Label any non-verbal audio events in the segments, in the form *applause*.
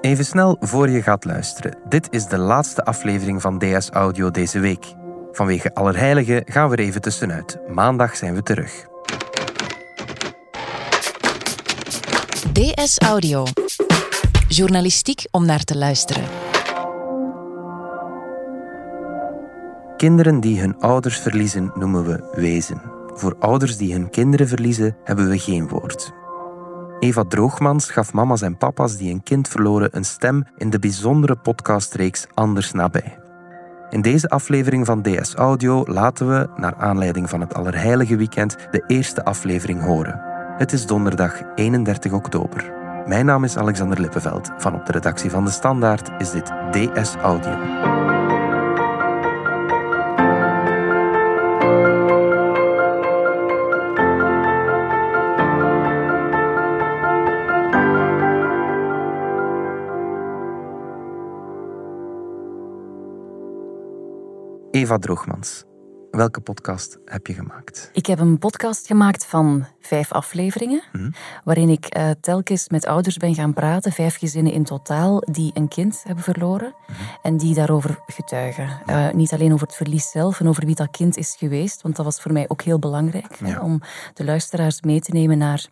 Even snel voor je gaat luisteren. Dit is de laatste aflevering van DS Audio deze week. Vanwege Allerheiligen gaan we er even tussenuit. Maandag zijn we terug. DS Audio. Journalistiek om naar te luisteren. Kinderen die hun ouders verliezen noemen we wezen. Voor ouders die hun kinderen verliezen hebben we geen woord. Eva Droogmans gaf mama's en papa's die een kind verloren een stem in de bijzondere podcastreeks Anders nabij. In deze aflevering van DS Audio laten we, naar aanleiding van het Allerheilige Weekend, de eerste aflevering horen. Het is donderdag 31 oktober. Mijn naam is Alexander Lippenveld. Van op de redactie van De Standaard is dit DS Audio. Eva Droogmans, welke podcast heb je gemaakt? Ik heb een podcast gemaakt van vijf afleveringen, Mhm. waarin ik eh, telkens met ouders ben gaan praten, vijf gezinnen in totaal, die een kind hebben verloren Mhm. en die daarover getuigen. Eh, niet alleen over het verlies zelf en over wie dat kind is geweest, want dat was voor mij ook heel belangrijk, hè, om de luisteraars mee te nemen naar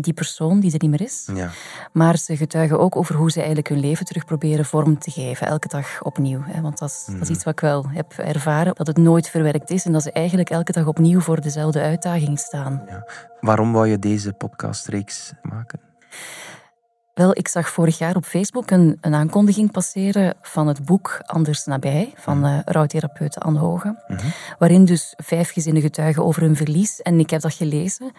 die persoon die er niet meer is. Ja, Maar ze getuigen ook over hoe ze eigenlijk hun leven terug proberen vorm te geven, elke dag opnieuw. Hè? Want dat is, dat Mhm. is iets wat ik wel heb ervaren, dat het nooit verwerkt is en dat ze eigenlijk elke dag opnieuw voor dezelfde uitdaging staan. Waarom wou je deze podcastreeks maken? Wel, ik zag vorig jaar op Facebook een, een aankondiging passeren van het boek Anders nabij van eh rouwtherapeute Anne Hoge, Mhm. waarin dus vijf gezinnen getuigen over hun verlies. En ik heb dat gelezen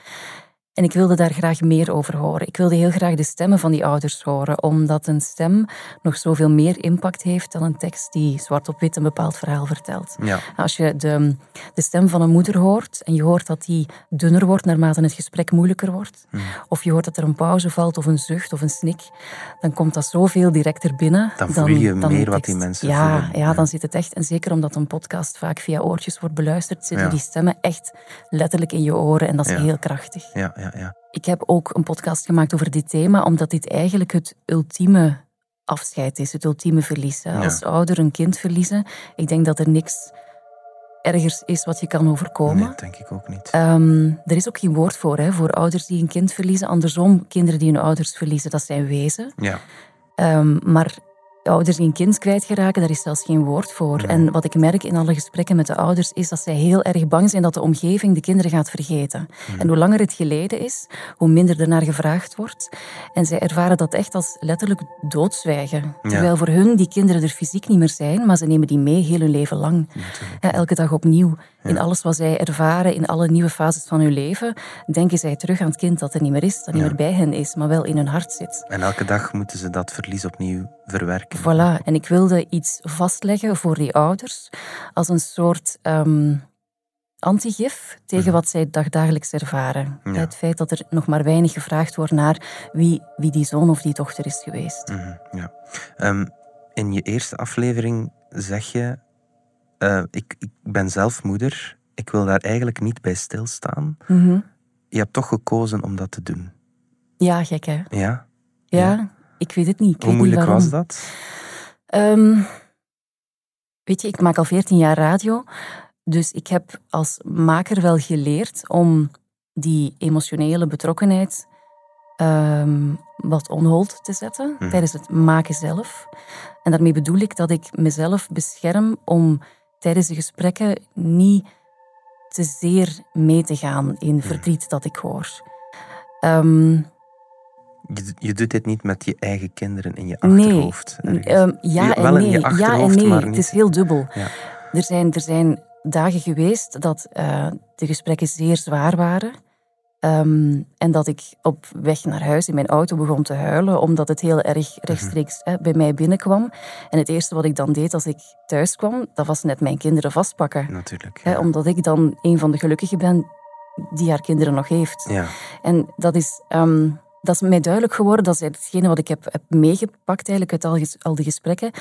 en ik wilde daar graag meer over horen. Ik wilde heel graag de stemmen van die ouders horen, omdat een stem nog zoveel meer impact heeft dan een tekst die zwart op wit een bepaald verhaal vertelt. Ja, Als je de, de stem van een moeder hoort en je hoort dat die dunner wordt naarmate het gesprek moeilijker wordt, Hmm. of je hoort dat er een pauze valt of een zucht of een snik, dan komt dat zoveel directer binnen. Dan voel je dan meer wat die mensen ja, voelen. Ja, Ja. dan zit het echt, en zeker omdat een podcast vaak via oortjes wordt beluisterd, zitten Ja. die stemmen echt letterlijk in je oren en dat is heel krachtig. ja, ja. ja. Ik heb ook een podcast gemaakt over dit thema, omdat dit eigenlijk het ultieme afscheid is, het ultieme. Ja. Als ouder een kind verliezen, ik denk dat er niks ergers is wat je kan overkomen. Nee, denk ik ook niet. Ehm, er is ook geen woord voor, hè, voor ouders die een kind verliezen. Andersom, kinderen die hun ouders verliezen, dat zijn wezen. Ja, Ehm, maar ouders die een kind kwijtgeraken, daar is zelfs geen woord voor. En wat ik merk in alle gesprekken met de ouders, is dat zij heel erg bang zijn dat de omgeving de kinderen gaat vergeten. En hoe langer het geleden is, hoe minder er naar gevraagd wordt. En zij ervaren dat echt als letterlijk doodzwijgen. Terwijl voor hun die kinderen er fysiek niet meer zijn, maar ze nemen die mee heel hun leven lang. Ja, elke dag opnieuw. In alles wat zij ervaren, in alle nieuwe fases van hun leven, denken zij terug aan het kind dat er niet meer is, dat niet meer bij hen is, maar wel in hun hart zit. en elke dag moeten ze dat verlies opnieuw verwerken. Voilà. En ik wilde iets vastleggen voor die ouders als een soort ehm, antigif tegen wat zij dagdagelijks ervaren. Mhm. Ja. Het feit dat er nog maar weinig gevraagd wordt naar wie, wie die zoon of die dochter is geweest. Mhm, ja. Ehm, in je eerste aflevering zeg je: eh, ik, ik ben zelf moeder, ik wil daar eigenlijk niet bij stilstaan. Mhm. Je hebt toch gekozen om dat te doen. Ja, gek hè? Ja? Ja, ik weet het niet. Ik Hoe niet moeilijk was dat? Ehm, weet je, ik maak al 14 jaar radio. Dus ik heb als maker wel geleerd om die emotionele betrokkenheid ehm, wat on hold te zetten Mhm. tijdens het maken zelf. En daarmee bedoel ik dat ik mezelf bescherm om tijdens de gesprekken niet te zeer mee te gaan in verdriet dat ik hoor. Ehm, Je, je doet dit niet met je eigen kinderen in je Nee, achterhoofd. Ehm, ja, en nee. je ja en nee. maar Het is heel dubbel. Ja. Er, zijn, er zijn dagen geweest dat eh, de gesprekken zeer zwaar waren. Ehm, en dat ik op weg naar huis in mijn auto begon te huilen, omdat het heel erg rechtstreeks hè, bij mij binnenkwam. En het eerste wat ik dan deed als ik thuis kwam, dat was net mijn kinderen vastpakken. Natuurlijk. Hè, omdat ik dan een van de gelukkigen ben die haar kinderen nog heeft. ja. En dat is, ehm, dat is mij duidelijk geworden, dat is hetgene wat ik heb, heb meegepakt eigenlijk uit al, ges- al die gesprekken,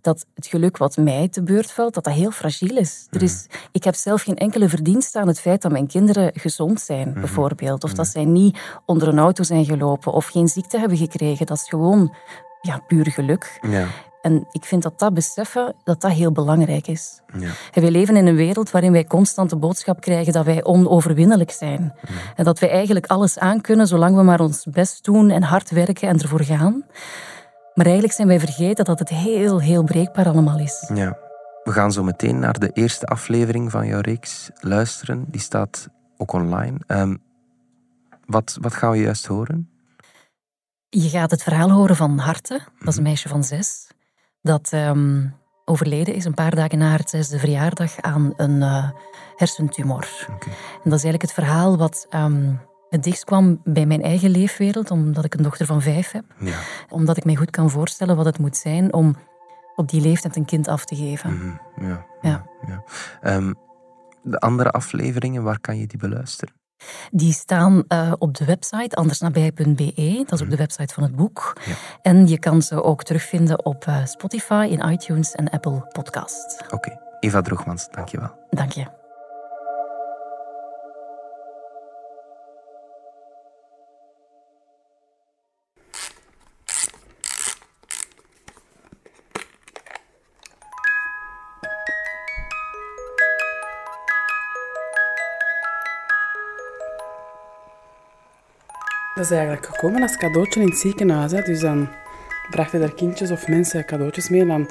dat het geluk wat mij te beurt valt, dat dat heel fragiel is. Er is ik heb zelf geen enkele verdienste aan het feit dat mijn kinderen gezond zijn, bijvoorbeeld. Of dat zij niet onder een auto zijn gelopen of geen ziekte hebben gekregen. Dat is gewoon ja, puur geluk. Ja. En ik vind dat dat beseffen, dat dat heel belangrijk is. Ja. En wij leven in een wereld waarin wij constant de boodschap krijgen dat wij onoverwinnelijk zijn. En dat wij eigenlijk alles aankunnen zolang we maar ons best doen en hard werken en ervoor gaan. Maar eigenlijk zijn wij vergeten dat het heel, heel breekbaar allemaal is. Ja. We gaan zo meteen naar de eerste aflevering van jouw reeks luisteren. Die staat ook online. Ehm, wat, wat gaan we juist horen? Je gaat het verhaal horen van Harte. Dat is een meisje van zes. Dat ehm, overleden is een paar dagen na haar zesde verjaardag aan een eh, hersentumor. En dat is eigenlijk het verhaal wat ehm, het dichtst kwam bij mijn eigen leefwereld, omdat ik een dochter van vijf heb. Ja. Omdat ik mij goed kan voorstellen wat het moet zijn om op die leeftijd een kind af te geven. Mhm. ja. Ja. ja. Ehm, de andere afleveringen, waar kan je die beluisteren? Die staan eh, op de website andersnabij.be. Dat is ook de website van het boek. Ja. En je kan ze ook terugvinden op eh, Spotify, in iTunes en Apple Podcasts. Oké. Eva Droogmans, dankjewel. Dank je. Dat is eigenlijk gekomen als cadeautje in het ziekenhuis. Hè. Dus dan brachten er kindjes of mensen cadeautjes mee. Dan,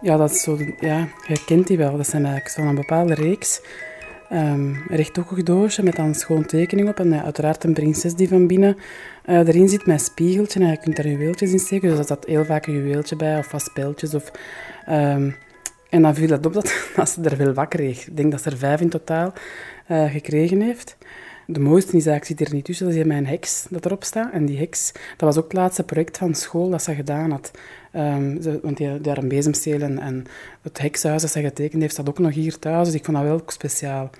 ja, dat zo, ja, je kent die wel. Dat zijn eigenlijk zo'n bepaalde reeks. Ehm, een rechthoekig doosje met dan schoon tekening op. En eh, uiteraard een prinses die van binnen eh, erin zit met spiegeltje. En je kunt daar juweeltjes in steken. Dus er zat heel vaak een juweeltje bij of vast speltjes. Of, ehm, en dan viel dat op dat, *laughs* dat ze er veel wakker kreeg. Ik denk dat ze er vijf in totaal eh, gekregen heeft. De mooiste is eigenlijk, zit er niet tussen, dat is mijn heks dat erop staat. En die heks, dat was ook het laatste project van school dat ze gedaan had. Ehm, ze, want die, had een bezemsteel en, het hekshuis dat ze getekend heeft, staat ook nog hier thuis. Dus ik vond dat wel speciaal.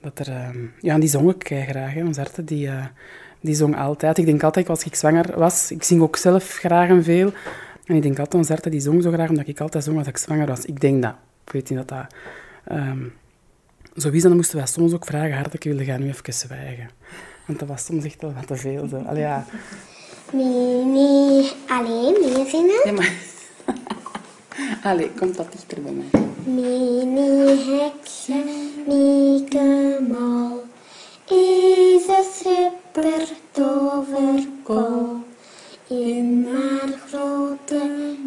Dat er, ehm, ja, en die zong ik graag. Hè. Arte, die, eh, die zong altijd. Ik denk altijd, als ik zwanger was, ik zing ook zelf graag en veel. En ik denk altijd, onze Arte, die zong zo graag, omdat ik altijd zong als ik zwanger was. Ik denk dat. Ik weet niet dat dat... ehm, zo is, dan moesten wij soms ook vragen, hard, ik wilde gaan nu even zwijgen. Want dat was soms echt wel wat te veel. Zo. Allee, ja. Mini, alleen meezingen. Ja, maar... *laughs* Allee, komt dat dichter bij mij. Mini heksen, Mieke Mal, is een super toverkool. In haar grote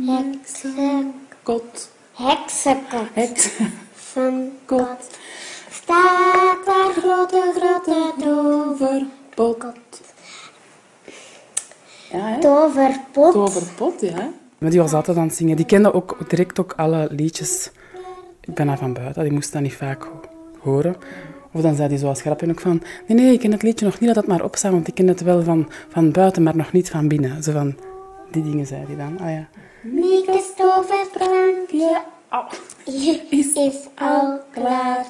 heksenkot, Kot. heksenkot, Heksenkot. Staat haar grote, grote toverpot. Ja, hè? Toverpot. Toverpot, ja. Maar die was altijd aan het zingen. Die kende ook direct ook alle liedjes. Ik ben daar van buiten. Die moest dat niet vaak ho- horen. Of dan zei hij zoals grapje ook van... Nee, nee, ik ken het liedje nog niet dat het maar opstaat, want ik ken het wel van, van buiten, maar nog niet van binnen. Zo van... Die dingen zei hij dan. Ah ja. Mieke's toverkrankje Au. is, is al klaar.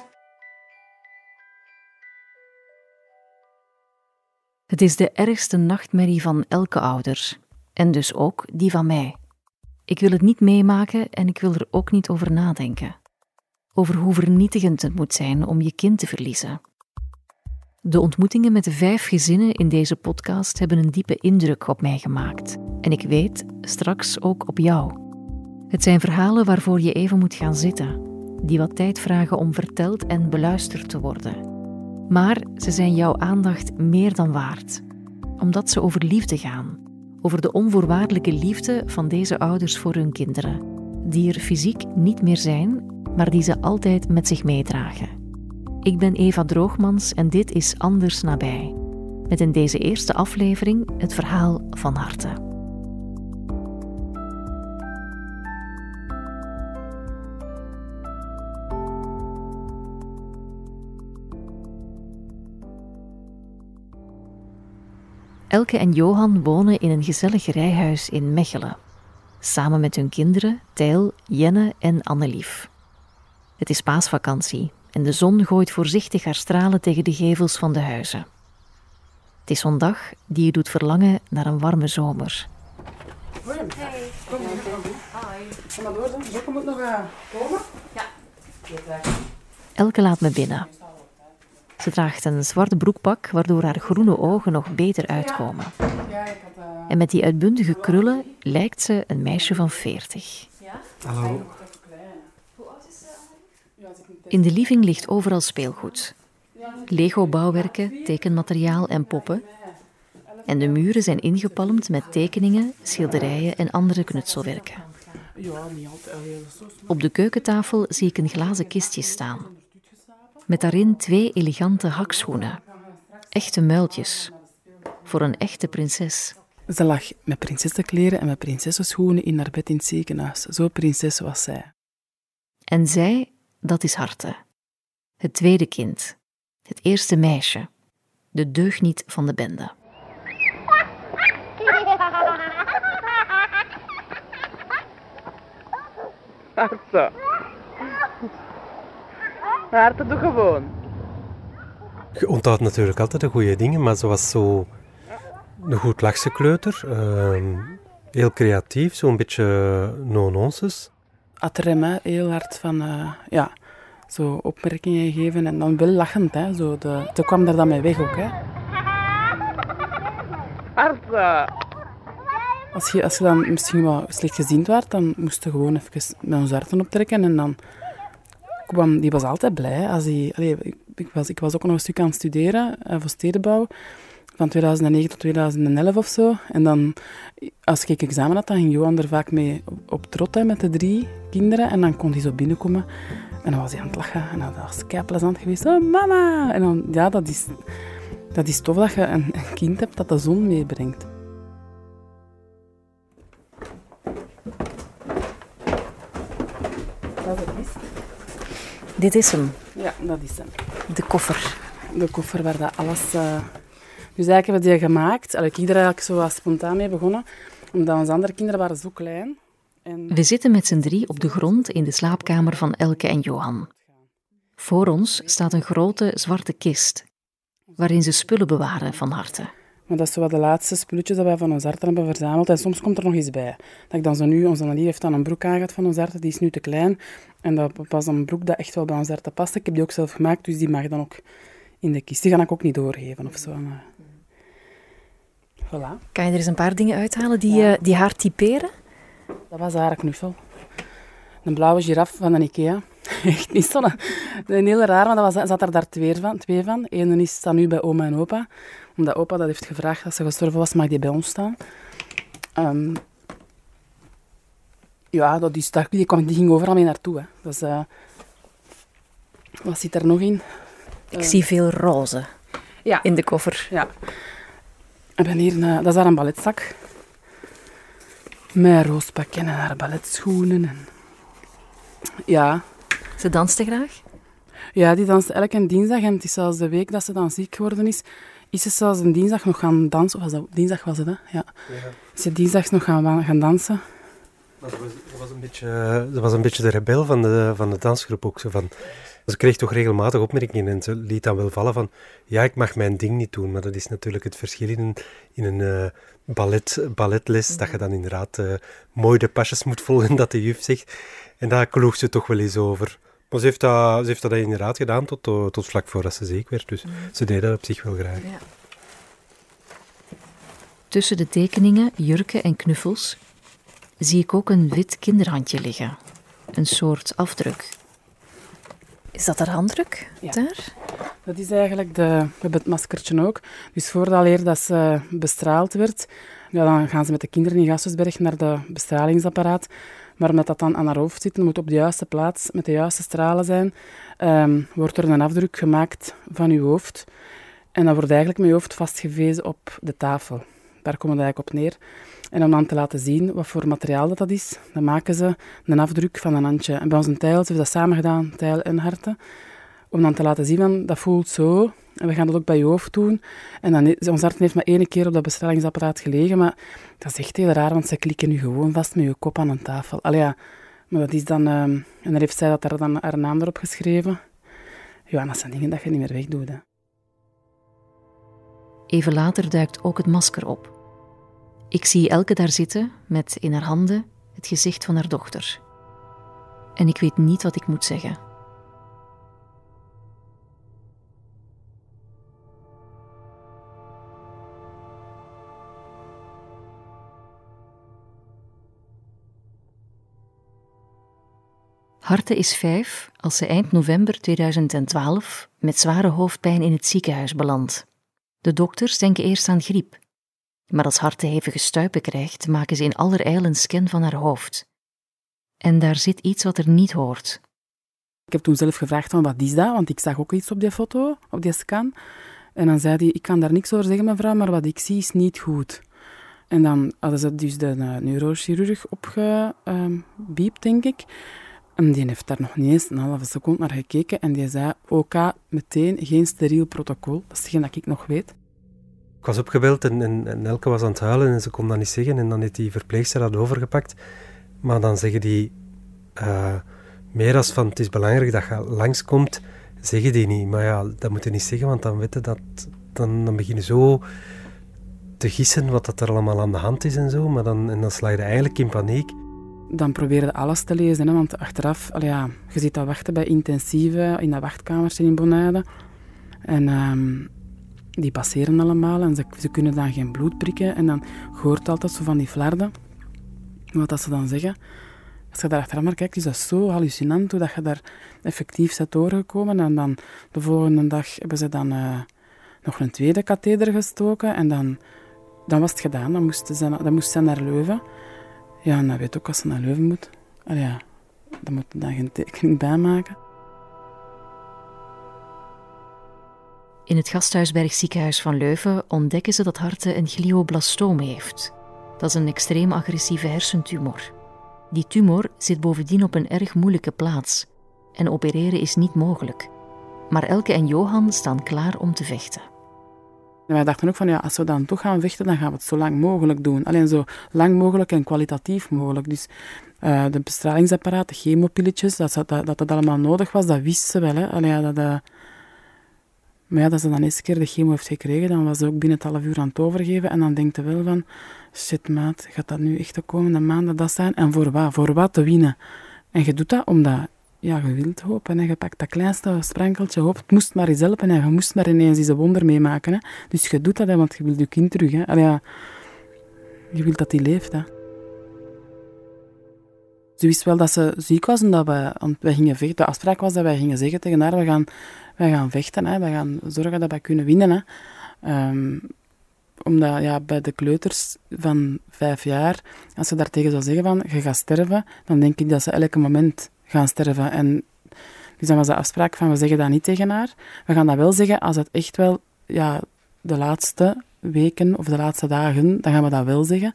Het is de ergste nachtmerrie van elke ouder. En dus ook die van mij. Ik wil het niet meemaken en ik wil er ook niet over nadenken. Over hoe vernietigend het moet zijn om je kind te verliezen. De ontmoetingen met de vijf gezinnen in deze podcast hebben een diepe indruk op mij gemaakt. En ik weet straks ook op jou. Het zijn verhalen waarvoor je even moet gaan zitten, die wat tijd vragen om verteld en beluisterd te worden. Maar ze zijn jouw aandacht meer dan waard, omdat ze over liefde gaan. Over de onvoorwaardelijke liefde van deze ouders voor hun kinderen, die er fysiek niet meer zijn, maar die ze altijd met zich meedragen. Ik ben Eva Droogmans en dit is Anders nabij. Met in deze eerste aflevering het verhaal van harte. Elke en Johan wonen in een gezellig rijhuis in Mechelen. Samen met hun kinderen Tijl, Jenne en Annelief. Het is paasvakantie en de zon gooit voorzichtig haar stralen tegen de gevels van de huizen. Het is zo'n dag die je doet verlangen naar een warme zomer. Kom maar door. Zo moet nog uh, komen. Elke laat me binnen. Ze draagt een zwart broekpak, waardoor haar groene ogen nog beter uitkomen. En met die uitbundige krullen lijkt ze een meisje van 40. Hallo. In de living ligt overal speelgoed. Lego-bouwwerken, tekenmateriaal en poppen. En de muren zijn ingepalmd met tekeningen, schilderijen en andere knutselwerken. Op de keukentafel zie ik een glazen kistje staan. Met daarin twee elegante hakschoenen. Echte muiltjes. Voor een echte prinses. Ze lag met prinsessenkleren en met prinsessenschoenen in haar bed in het ziekenhuis. Zo prinses was zij. En zij, dat is Harte. Het tweede kind. Het eerste meisje. De deugniet van de bende. *laughs* Harte. Harte, doe gewoon. Je onthoudt natuurlijk altijd de goede dingen, maar ze was zo een goed lachse kleuter. ehm, heel creatief, zo'n beetje no-nonsense. Had rem, hè, heel hard van, eh, ja, zo opmerkingen geven en dan wel lachend. Hè, zo de, ze kwam daar dan mee weg ook. Hè. Harte. Als je, als je dan misschien wat slechtgeziend werd, dan moest je gewoon even met ons harten optrekken. En dan die was altijd blij. Als allee, ik, was, ik was ook nog een stuk aan het studeren eh, voor stedenbouw. Van 2009 tot 2011 of zo. En dan, als ik examen had, dan ging Johan er vaak mee op, op trot hè, met de drie kinderen. En dan kon hij zo binnenkomen. En dan was hij aan het lachen. En dat was kei plezant geweest. Oh, mama! En dan, ja, dat is, dat is tof dat je een kind hebt dat de zon meebrengt. Dit is hem, Ja, dat is hem. de koffer. De koffer waar dat alles... eh, Dus eigenlijk hebben we die gemaakt. Allee, ik heb er eigenlijk zo spontaan mee begonnen. Omdat onze andere kinderen waren zo klein. En... We zitten met z'n drie op de grond in de slaapkamer van Elke en Johan. Voor ons staat een grote zwarte kist, waarin ze spullen bewaren van Harte. Maar dat is zo wat de laatste spulletjes dat wij van ons hart hebben verzameld. En soms komt er nog iets bij. Dat ik dan zo nu... Onze Annelie heeft dan een broek aangehad van ons hart. Die is nu te klein. En dat was een broek dat echt wel bij ons hart past. Ik heb die ook zelf gemaakt, dus die mag dan ook in de kist. Die ga ik ook niet doorgeven of zo. Maar... Voilà. Kan je er eens een paar dingen uithalen die, eh, die haar typeren? Dat was haar knuffel. Een blauwe giraf van de Ikea. *laughs* Echt niet zo. Een hele raar, maar dat was, zat er daar twee van. Twee van. Eén is staat nu bij oma en opa. Omdat opa dat heeft gevraagd als ze gestorven was, mag die bij ons staan. Ehm, ja, dat is, daar, die, kwam, die ging overal mee naartoe. Hè. Dus, eh, wat zit er nog in? Ik zie veel roze Ja. in de koffer. Ja. Ik ben hier een, dat is haar een balletstak. Met roospakken en haar balletschoenen. En... Ja. Ze danste graag? ja, die danst elke dinsdag. En het is zelfs de week dat ze dan ziek geworden is, is ze zelfs een dinsdag nog gaan dansen. Of was dat, dinsdag was het, hè? Ja. Is ze dinsdags nog gaan, gaan dansen. Maar ze was, was een beetje, ze was een beetje de rebel van de, van de dansgroep ook. Zo van, ze kreeg toch regelmatig opmerkingen en ze liet dan wel vallen van ja, ik mag mijn ding niet doen. Maar dat is natuurlijk het verschil in een, in een eh, ballet, balletles, dat je dan inderdaad eh, mooi de pasjes moet volgen dat de juf zegt. En daar kloog ze toch wel eens over. Maar ze heeft dat, ze heeft dat inderdaad gedaan tot, eh, tot vlak voordat ze ziek werd. Dus ze deed dat op zich wel graag. Tussen de tekeningen, jurken en knuffels zie ik ook een wit kinderhandje liggen. Een soort afdruk. Is dat haar handdruk? Ja. Daar? Dat is eigenlijk de... We hebben het maskertje ook. Dus voordat dat ze bestraald werd, ja, dan gaan ze met de kinderen in Gasthuisberg naar de bestralingsapparaat. Maar omdat dat dan aan haar hoofd zit, moet op de juiste plaats met de juiste stralen zijn, ehm, wordt er een afdruk gemaakt van uw hoofd. En dan wordt eigenlijk je hoofd vastgevezen op de tafel. Daar komt het eigenlijk op neer. En om dan te laten zien wat voor materiaal dat, dat is, dan maken ze een afdruk van een handje. En bij ons een hebben dat samen gedaan, tijl en harten. Om dan te laten zien van, dat voelt zo. En we gaan dat ook bij je hoofd doen. En dan, ons hart heeft maar één keer op dat bestralingsapparaat gelegen. Maar dat is echt heel raar, want ze klikken nu gewoon vast met je kop aan een tafel. Allee, ja. Maar dat is dan... ehm, en dan heeft zij dat daar dan haar naam erop geschreven. Ja, dat zijn dingen dat je niet meer wegdoet. Even later duikt ook het masker op. Ik zie Elke daar zitten met in haar handen het gezicht van haar dochter. En ik weet niet wat ik moet zeggen. Harte is vijf als ze eind november 2012 met zware hoofdpijn in het ziekenhuis belandt. De dokters denken eerst aan griep. Maar als Harte hevige stuipen krijgt, maken ze in allerijl een scan van haar hoofd. En daar zit iets wat er niet hoort. Ik heb toen zelf gevraagd van wat is dat, want ik zag ook iets op die foto, op die scan. En dan zei hij, ik kan daar niks over zeggen mevrouw, maar wat ik zie is niet goed. En dan hadden ze dus de uh, neurochirurg opgebiept, denk ik. En die heeft daar nog niet eens een halve seconde naar gekeken. En die zei, OK, meteen geen steriel protocol. Dat is hetgeen dat ik nog weet. Ik was opgebeld en, en, Elke was aan het huilen en ze kon dat niet zeggen. En dan heeft die verpleegster dat overgepakt. Maar dan zeggen die, uh, meer als van het is belangrijk dat je langskomt, zeggen die niet. Maar ja, dat moet je niet zeggen, want dan weten dat, dan, dan begin je zo te gissen wat dat er allemaal aan de hand is en zo. Maar dan, en dan sla je eigenlijk in paniek. Dan probeerde alles te lezen, hè, want achteraf, ja, je zit al wachten bij intensieve, in dat wachtkamertje in Bonade. En um, die passeren allemaal en ze, ze, kunnen dan geen bloed prikken. En dan hoort altijd zo van die flarden. Wat dat ze dan zeggen. Als je daar achteraf naar kijkt, is dat zo hallucinant hoe dat je daar effectief bent doorgekomen. En dan de volgende dag hebben ze dan uh, nog een tweede katheder gestoken. En dan, dan was het gedaan. Dan moest ze, dan moest ze naar Leuven. Ja, en dan weet ook als ze naar Leuven moet. Allee, ja, dan moet je daar geen tekening bij maken. In het Gasthuisberg ziekenhuis van Leuven ontdekken ze dat Harte een glioblastoom heeft. Dat is een extreem agressieve hersentumor. Die tumor zit bovendien op een erg moeilijke plaats en opereren is niet mogelijk. Maar Elke en Johan staan klaar om te vechten. En wij dachten ook van ja, als we dan toch gaan vechten, dan gaan we het zo lang mogelijk doen. Alleen zo lang mogelijk en kwalitatief mogelijk. Dus uh, de bestralingsapparaten, chemopilletjes, dat, dat, dat dat allemaal nodig was, dat wisten ze wel. Hè. Allee, dat, uh, maar ja, dat ze dan eerste keer de chemo heeft gekregen, dan was ze ook binnen het half uur aan het overgeven. En dan denkt ze wel van, shit maat, gaat dat nu echt de komende maanden dat zijn? En voor wat? Voor wat te winnen? En je doet dat omdat ja, je wilt hopen. En je pakt dat kleinste sprankeltje hoop. Het moest maar eens helpen en je moest maar ineens eens een wonder meemaken. Hè. Dus je doet dat, hè, want je wilt je kind terug. Hè. Ja, je wilt dat die leeft. Hè. Ze wist wel dat ze ziek was en dat we, wij gingen vechten. De afspraak was dat wij gingen zeggen tegen haar, we gaan, wij gaan vechten, hè. we gaan zorgen dat wij kunnen winnen. Hè. Um, omdat ja, bij de kleuters van vijf jaar, als ze daar tegen zou zeggen van je gaat sterven, dan denk ik dat ze elke moment gaan sterven. En dus dan was de afspraak van we zeggen dat niet tegen haar. We gaan dat wel zeggen als het echt wel ja, de laatste weken of de laatste dagen, dan gaan we dat wel zeggen.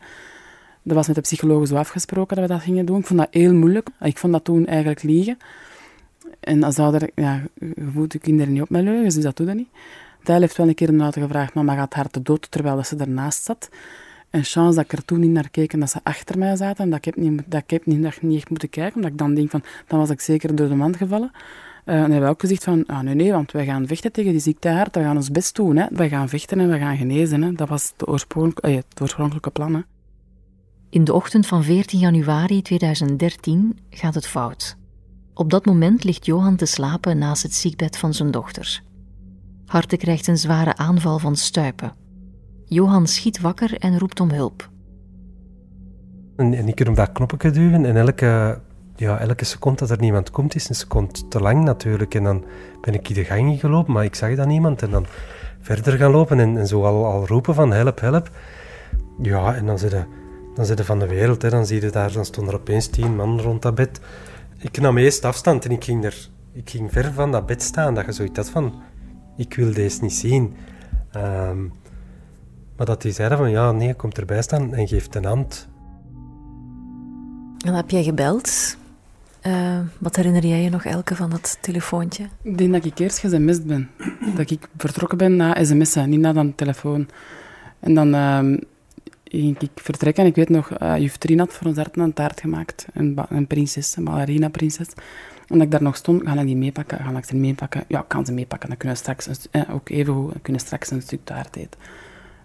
Dat was met de psycholoog zo afgesproken dat we dat gingen doen. Ik vond dat heel moeilijk. Ik vond dat toen eigenlijk liegen. En als ouder, ja, je kinderen niet op met leugens, dus dat doe je niet. Tijl heeft wel een keer auto gevraagd, mama gaat haar te dood, terwijl ze ernaast zat. En chance dat ik er toen niet naar keek en dat ze achter mij zaten. En dat ik heb niet, dat ik heb niet, niet echt moeten kijken, omdat ik dan denk van, dan was ik zeker door de mand gevallen. Uh, en hebben we ook gezegd van, ah, nee, nee, want wij gaan vechten tegen die ziekte hart. We gaan ons best doen. Hè. Wij gaan vechten en we gaan genezen. Hè. Dat was de eh, het oorspronkelijke plan. In de ochtend van 14 januari 2013 gaat het fout. Op dat moment ligt Johan te slapen naast het ziekbed van zijn dochter. Harte krijgt een zware aanval van stuipen. Johan schiet wakker en roept om hulp. En, en ik kan op dat knopje duwen en elke, ja, elke seconde dat er niemand komt is een seconde te lang natuurlijk. En dan ben ik de gang gelopen, maar ik zag dan niemand. En dan verder gaan lopen en, en zo al, al roepen van help, help. Ja, en dan zit dan zit je van de wereld. Hè. Dan zie je daar, dan stonden er opeens tien man rond dat bed. Ik nam eerst afstand en ik ging, er, ik ging ver van dat bed staan. Dat je zoiets had van, ik wil deze niet zien. Um, maar dat die zeiden van, ja, nee, komt erbij staan en geeft een hand. En heb jij gebeld? Uh, wat herinner jij je nog, Elke, van dat telefoontje? Ik denk dat ik eerst gesms'd ben. *clears throat* dat ik vertrokken ben na sms'en, niet na de telefoon. En dan uh, ging ik vertrekken en ik weet nog, uh, juf Trien had voor ons een taart gemaakt. Een, een prinses, een ballerina-prinses. En dat ik daar nog stond, ga ik die meepakken? Ga ik ze meepakken? Ja, kan ze meepakken. Dan kunnen we straks, een, eh, ook even goed, kunnen straks een stuk taart eten.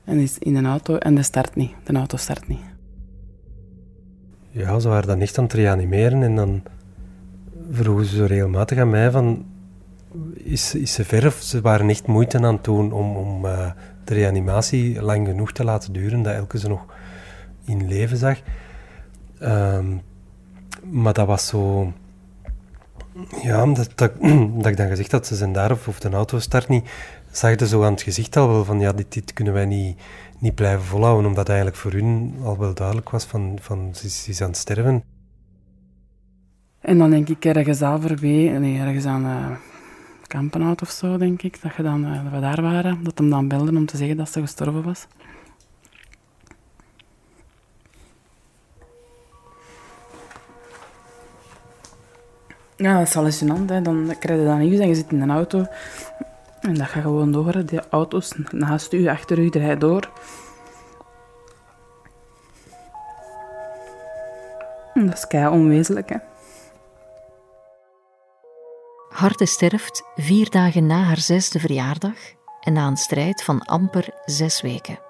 En is in een auto en de start niet. De auto start niet. Ja, ze waren dan echt aan het reanimeren en dan vroegen ze regelmatig aan mij van... Is, is ze ver of ze waren echt moeite aan het doen om, om uh, de reanimatie lang genoeg te laten duren, dat elke ze nog in leven zag. Um, maar dat was zo Ja, *clears throat* dat ik dan gezegd had, ze zijn daar of, of de auto start niet, zag je zo aan het gezicht al wel van, ja, dit, dit kunnen wij niet, niet blijven volhouden, omdat eigenlijk voor hun al wel duidelijk was van, van ze, is- ze is aan het sterven. En dan denk ik ergens halverwege, nee, ergens aan eh Kampenhout of zo, denk ik, dat, je dan, eh, dat we daar waren, dat hem dan belde om te zeggen dat ze gestorven was. Ja, dat is hallucinant. Hè. Dan krijg je dat nieuws en je zit in een auto. En dat gaat gewoon door. Die auto's naast u, achter u, rijden door. Dat is kei onwezenlijk, hè. Harte sterft vier dagen na haar zesde verjaardag en na een strijd van amper zes weken.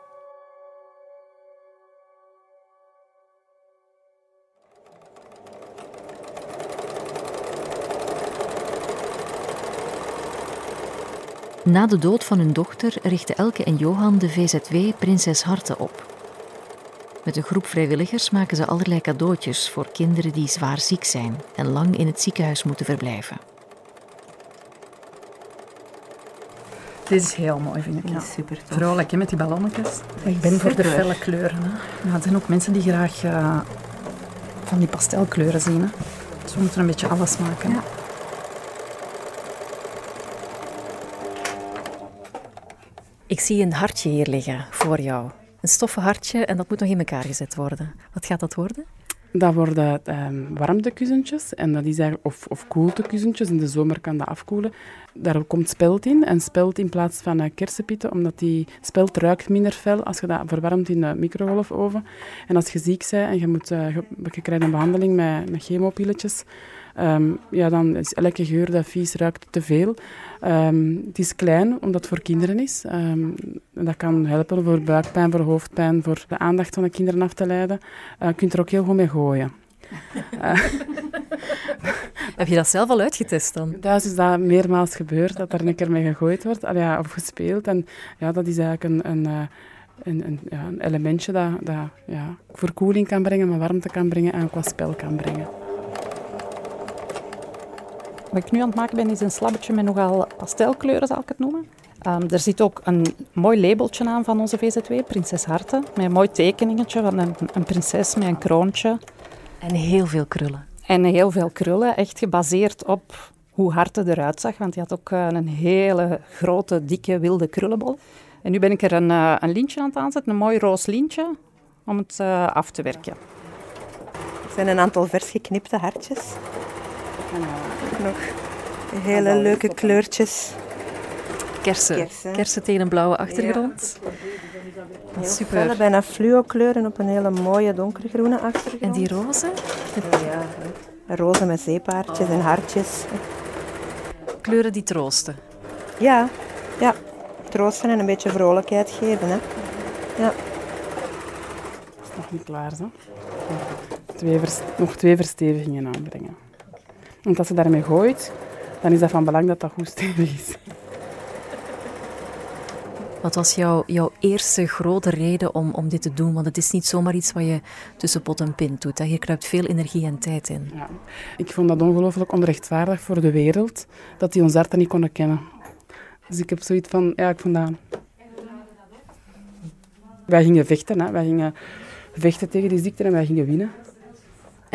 Na de dood van hun dochter richten Elke en Johan de VZW Prinses Harte op. Met een groep vrijwilligers maken ze allerlei cadeautjes voor kinderen die zwaar ziek zijn en lang in het ziekenhuis moeten verblijven. Dit is heel mooi, vind ik. Ja. Super tof. Vrolijk hè, met die ballonnetjes. Ik ben voor de felle kleuren. Hè. Ja, er zijn ook mensen die graag eh, van die pastelkleuren zien. Hè. Dus we moeten een beetje alles maken. Ja. Ik zie een hartje hier liggen voor jou. Een stoffen hartje en dat moet nog in elkaar gezet worden. Wat gaat dat worden? Dat worden ehm warmtekussentjes en dat is of, of koeltekussentjes. In de zomer kan dat afkoelen. Daar komt spelt in. En spelt in plaats van eh, kersenpitten, omdat die spelt ruikt minder fel als je dat verwarmt in de microgolfoven. En als je ziek bent en je, moet, eh, je krijgt een behandeling met, met chemopilletjes, ehm, ja, dan is elke geur dat vies ruikt te veel. Ehm, het is klein, omdat het voor kinderen is. Ehm, dat kan helpen voor buikpijn, voor hoofdpijn, voor de aandacht van de kinderen af te leiden. Eh, je kunt er ook heel goed mee gooien. *laughs* Heb je dat zelf al uitgetest dan? Thuis is dat meermaals gebeurd, dat er een keer mee gegooid wordt ja, of gespeeld. En ja, dat is eigenlijk een, een, eh, een, een, ja, een elementje dat, dat ja, verkoeling kan brengen, maar warmte kan brengen en ook wat spel kan brengen. Wat ik nu aan het maken ben, is een slabbetje met nogal pastelkleuren, zal ik het noemen. Ehm, er zit ook een mooi labeltje aan van onze VZW, Prinses Harte. Met een mooi tekeningetje van een, een prinses met een kroontje. En heel veel krullen. En heel veel krullen, echt gebaseerd op hoe Harte eruit zag. Want die had ook eh, een hele grote, dikke, wilde krullenbol. En nu ben ik er een, eh, een lintje aan het aanzetten, een mooi roos lintje, om het eh, af te werken. Er zijn een aantal vers geknipte hartjes. Nog hele leuke kleurtjes. Kersen. Kersen. Kersen tegen een blauwe achtergrond. Heel Super. felle, bijna fluo kleuren op een hele mooie donkergroene achtergrond. En die roze? Ja, roze met zeepaardjes en hartjes. Kleuren die troosten. Ja, ja. Troosten en een beetje vrolijkheid geven. Hè. Ja. Dat is nog niet klaar, zo. Twee nog twee verstevigingen aanbrengen. Want als je daarmee gooit, dan is dat van belang dat dat goed stevig is. Wat was jouw, jouw eerste grote reden om, om dit te doen? Want het is niet zomaar iets wat je tussen pot en pint doet. Hè. Je kruipt veel energie en tijd in. Ja. Ik vond dat ongelooflijk onrechtvaardig voor de wereld, dat die ons harten niet konden kennen. Dus ik heb zoiets van, ja, ik vond dat... Wij gingen vechten, hè. wij gingen vechten tegen die ziekte en wij gingen winnen.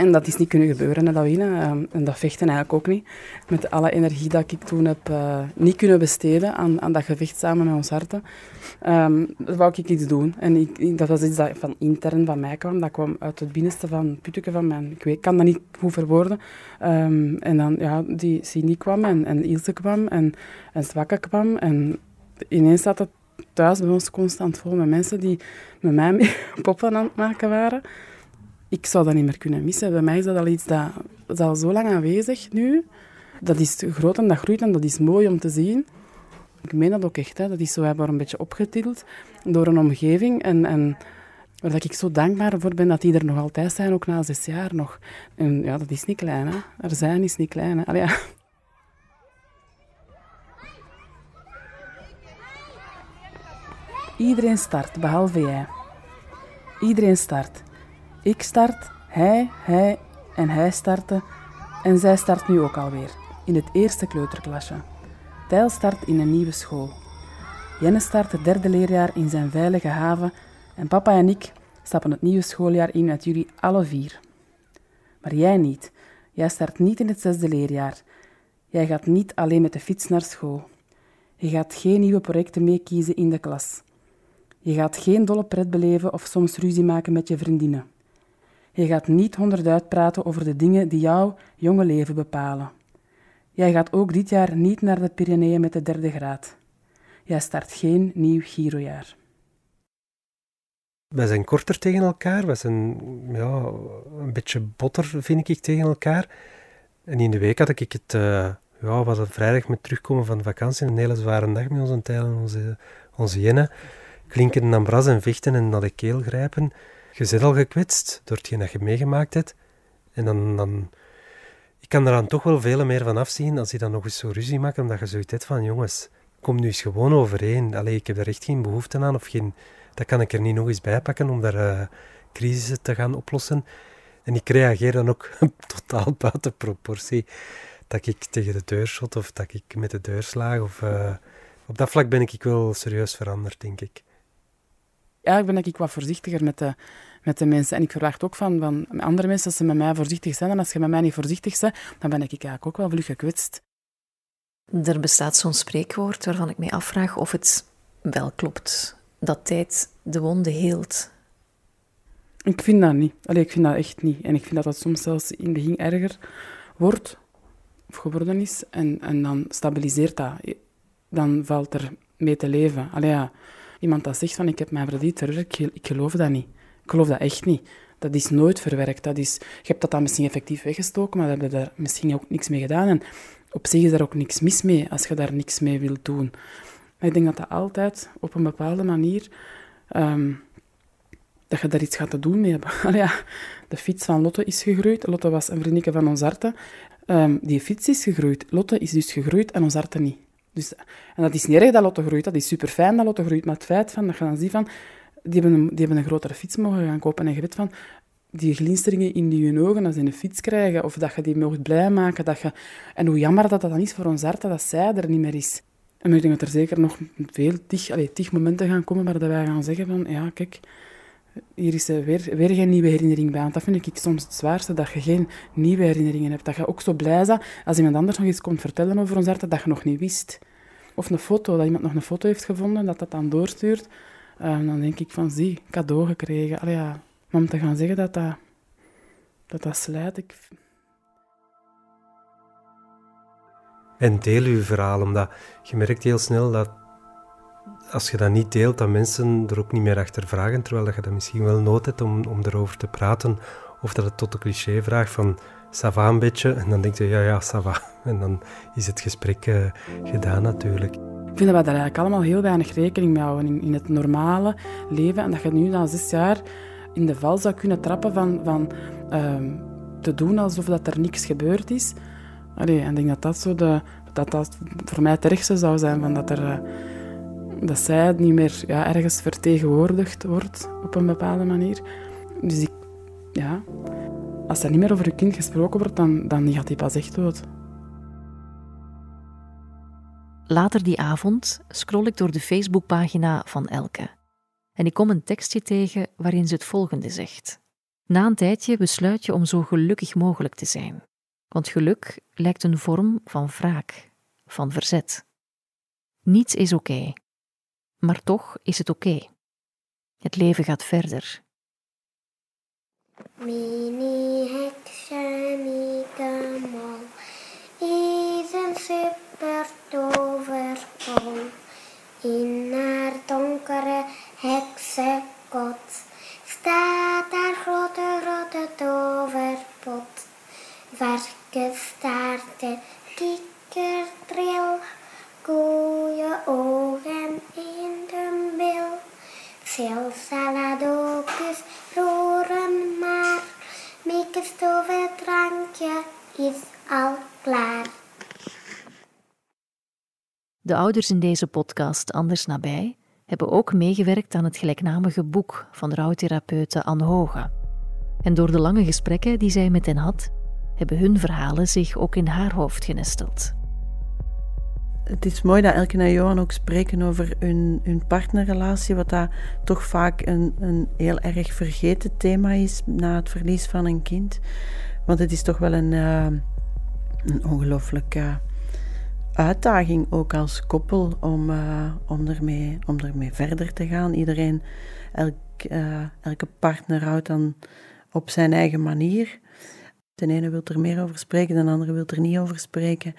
En dat is niet kunnen gebeuren, hè, dat winnen. ehm, En dat vechten eigenlijk ook niet. Met alle energie dat ik toen heb eh, niet kunnen besteden aan, aan dat gevecht samen met ons harten, ehm wou ik iets doen. En ik, dat was iets dat van intern van mij kwam. Dat kwam uit het binnenste van putteke van mijn... Ik weet, kan dat niet goed verwoorden. Ehm, en dan, ja, die Sini kwam en, en Ilse kwam en, en Zwakke kwam. En ineens zat het thuis bij ons constant vol met mensen die met mij mee *laughs* poppen aan het maken waren ik zou dat niet meer kunnen missen. Bij mij is dat al iets dat, dat al zo lang aanwezig nu. Dat is groot en dat groeit en dat is mooi om te zien. Ik meen dat ook echt. Hè. Dat is zo hebben een beetje opgetild door een omgeving. En, en waar ik zo dankbaar voor ben dat die er nog altijd zijn, ook na zes jaar nog. En ja, dat is niet klein. Hè. Er zijn is niet klein. Hè. Ja. Iedereen start, behalve jij. Iedereen start. Ik start, hij, hij en hij starten. En zij start nu ook alweer, in het eerste kleuterklasje. Tijl start in een nieuwe school. Jenne start het derde leerjaar in zijn veilige haven en papa en ik stappen het nieuwe schooljaar in met jullie alle vier. Maar jij niet. Jij start niet in het zesde leerjaar. Jij gaat niet alleen met de fiets naar school. Je gaat geen nieuwe projecten meekiezen in de klas. Je gaat geen dolle pret beleven of soms ruzie maken met je vriendinnen. Je gaat niet honderd uitpraten over de dingen die jouw jonge leven bepalen. Jij gaat ook dit jaar niet naar de Pyreneeën met de derde graad. Jij start geen nieuw girojaar. Wij zijn korter tegen elkaar, wij zijn ja, een beetje botter, vind ik, tegen elkaar. En in de week had ik het, uh, ja, was het vrijdag met terugkomen van vakantie, een hele zware dag met onze tijlen, onze, onze jennen. Klinken aan bras en vechten en naar de keel grijpen. Je zit al gekwetst door hetgeen dat je meegemaakt hebt. En dan, dan... Ik kan er dan toch wel veel meer van afzien als je dan nog eens zo ruzie maakt, omdat je zoiets hebt van, jongens, kom nu eens gewoon overeen. Allee, ik heb er echt geen behoefte aan of geen dat kan ik er niet nog eens bij pakken om daar uh, te gaan oplossen. En ik reageer dan ook *laughs* totaal buiten proportie. Dat ik tegen de deur shot of dat ik met de deur slaag. Of, uh, op dat vlak ben ik wel serieus veranderd, denk ik. Ja, ik ben ik wat voorzichtiger met de, met de mensen. En ik verwacht ook van, van andere mensen dat ze met mij voorzichtig zijn. En als je met mij niet voorzichtig bent, dan ben ik eigenlijk ook wel vlug gekwetst. Er bestaat zo'n spreekwoord waarvan ik mij afvraag of het wel klopt dat tijd de wonden heelt? Ik vind dat niet. Allee, ik vind dat echt niet. En ik vind dat dat soms zelfs in de ging erger wordt, of geworden is. En, en dan stabiliseert dat. Dan valt er mee te leven. Allee, ja, iemand dat zegt van ik heb mijn verdiend verwerkt, ik, geloof dat niet. Ik geloof dat echt niet. Dat is nooit verwerkt. Dat is, je hebt dat dan misschien effectief weggestoken, maar heb je daar misschien ook niks mee gedaan. En op zich is daar ook niks mis mee als je daar niks mee wilt doen. Maar ik denk dat dat altijd op een bepaalde manier... Um, dat je daar iets gaat te doen mee hebben. *laughs* de fiets van Lotte is gegroeid. Lotte was een vriendinnetje van ons harte. Um, die fiets is gegroeid. Lotte is dus gegroeid en ons harte niet. Dus, en dat is niet erg dat Lotte groeit. Dat is super fijn dat Lotte groeit. Maar het feit van, dat je dan ziet van... Die hebben, een, die hebben een grotere fiets mogen gaan kopen. En je weet van... Die glinsteringen in die hun ogen als ze een fiets krijgen. Of dat je die mocht blij maken. Dat je, en hoe jammer dat dat dan is voor ons hart dat zij er niet meer is. En ik denk dat er zeker nog veel tig, allez, tig momenten gaan komen waar wij gaan zeggen van, ja, kijk, hier is weer, weer geen nieuwe herinnering bij. Want dat vind ik soms het zwaarste, dat je geen nieuwe herinneringen hebt. Dat je ook zo blij bent als iemand anders nog iets komt vertellen over ons hart dat je nog niet wist. Of een foto, dat iemand nog een foto heeft gevonden, dat dat dan doorstuurt. Uh, dan denk ik van, zie, cadeau gekregen. Allee, ja. Maar om te gaan zeggen dat dat, dat, dat slijt. En deel je verhaal, omdat je merkt heel snel dat als je dat niet deelt, dat mensen er ook niet meer achter vragen, terwijl dat je dat misschien wel nood hebt om, om erover te praten. Of dat het tot de cliché vraagt van, sava een beetje. En dan denk je, ja, ja, sava. *laughs* En dan is het gesprek uh, gedaan natuurlijk. Ik vind dat we daar eigenlijk allemaal heel weinig rekening mee houden in, het normale leven. En dat je nu na zes jaar in de val zou kunnen trappen van, van uh, te doen alsof dat er niks gebeurd is. Allee, en ik denk dat dat, zo de, dat dat voor mij het zou zijn, van dat, er, eh, dat zij niet meer ja, ergens vertegenwoordigd wordt op een bepaalde manier. Dus ik, ja, als er niet meer over je kind gesproken wordt, dan, dan gaat hij pas echt dood. Later die avond scroll ik door de Facebookpagina van Elke. En ik kom een tekstje tegen waarin ze het volgende zegt. Na een tijdje besluit je om zo gelukkig mogelijk te zijn. Want geluk lijkt een vorm van wraak, van verzet. Niets is oké, maar toch is het oké. Het leven gaat verder. Mini Mikamal is een super tovervol in haar donkere heksenkot staat haar grote, grote toverpot. Varkenstaarten, kikkerdril, koeien-ogen in de bil. Veel saladokus, roeren maar, Mieke drankje is al klaar. De ouders in deze podcast Anders Nabij hebben ook meegewerkt aan het gelijknamige boek van rouwtherapeute Anne Hoge. En door de lange gesprekken die zij met hen had, hebben hun verhalen zich ook in haar hoofd genesteld. Het is mooi dat Elke en Johan ook spreken over hun, hun partnerrelatie, wat dat toch vaak een, een heel erg vergeten thema is na het verlies van een kind. Want het is toch wel een, uh, een ongelooflijke uitdaging, ook als koppel, om, uh, om, ermee, om verder te gaan. Iedereen, elk, uh, elke partner houdt dan op zijn eigen manier. De ene wil er meer over spreken, de andere wil er niet over spreken.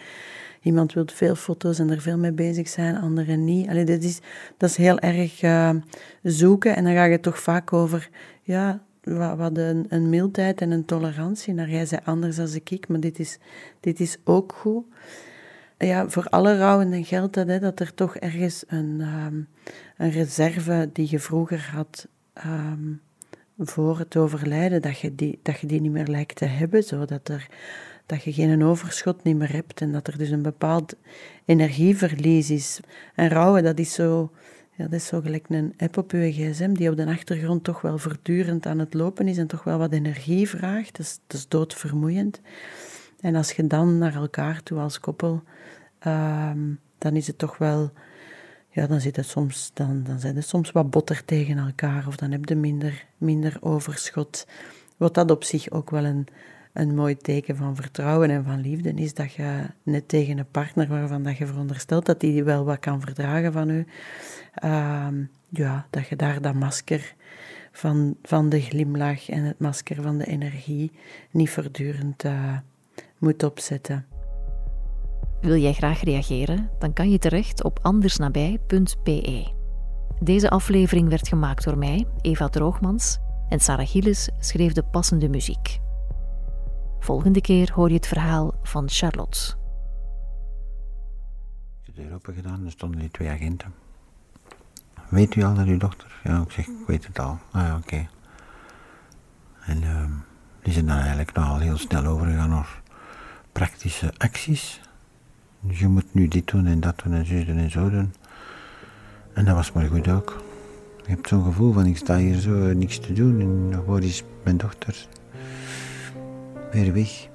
Iemand wil veel foto's en er veel mee bezig zijn, anderen niet. Allee, dat, is, dat is heel erg uh, zoeken en dan ga je toch vaak over, ja, wat een, een mildheid en een tolerantie. Naar jij zei anders dan ik, maar dit is, dit is ook goed. Ja, voor alle rouwenden geldt dat, hè, dat er toch ergens een, um, een reserve die je vroeger had um, voor het overlijden, dat je, die, dat je die niet meer lijkt te hebben, zodat er dat je geen overschot niet meer hebt en dat er dus een bepaald energieverlies is. En rouwen, dat is zo, ja, dat is zo gelijk een app op je gsm die op de achtergrond toch wel voortdurend aan het lopen is en toch wel wat energie vraagt. Dat is, doodvermoeiend. En als je dan naar elkaar toe als koppel, um, dan is het toch wel, ja, dan, zit het soms, dan, dan zijn het soms wat botter tegen elkaar of dan heb je minder, minder overschot. Wat dat op zich ook wel een, een mooi teken van vertrouwen en van liefde is dat je net tegen een partner waarvan dat je veronderstelt dat die wel wat kan verdragen van u, uh, ja, dat je daar dat masker van, van de glimlach en het masker van de energie niet voortdurend uh, moet opzetten. Wil jij graag reageren? Dan kan je terecht op andersnabij.be. Deze aflevering werd gemaakt door mij, Eva Droogmans, en Sarah Gilles schreef de passende muziek. Volgende keer hoor je het verhaal van Charlotte. Ik heb de deur open gedaan en er stonden die twee agenten. Weet u al dat uw dochter? Ja, ik zeg, ik weet het al. Ah ja, oké. En uh, die zijn dan eigenlijk nogal heel snel overgegaan naar praktische acties. Je moet nu dit doen en dat doen en zo doen en zo doen. En dat was maar goed ook. Je hebt zo'n gevoel van ik sta hier zo niks te doen en waar is mijn dochter? weer weg.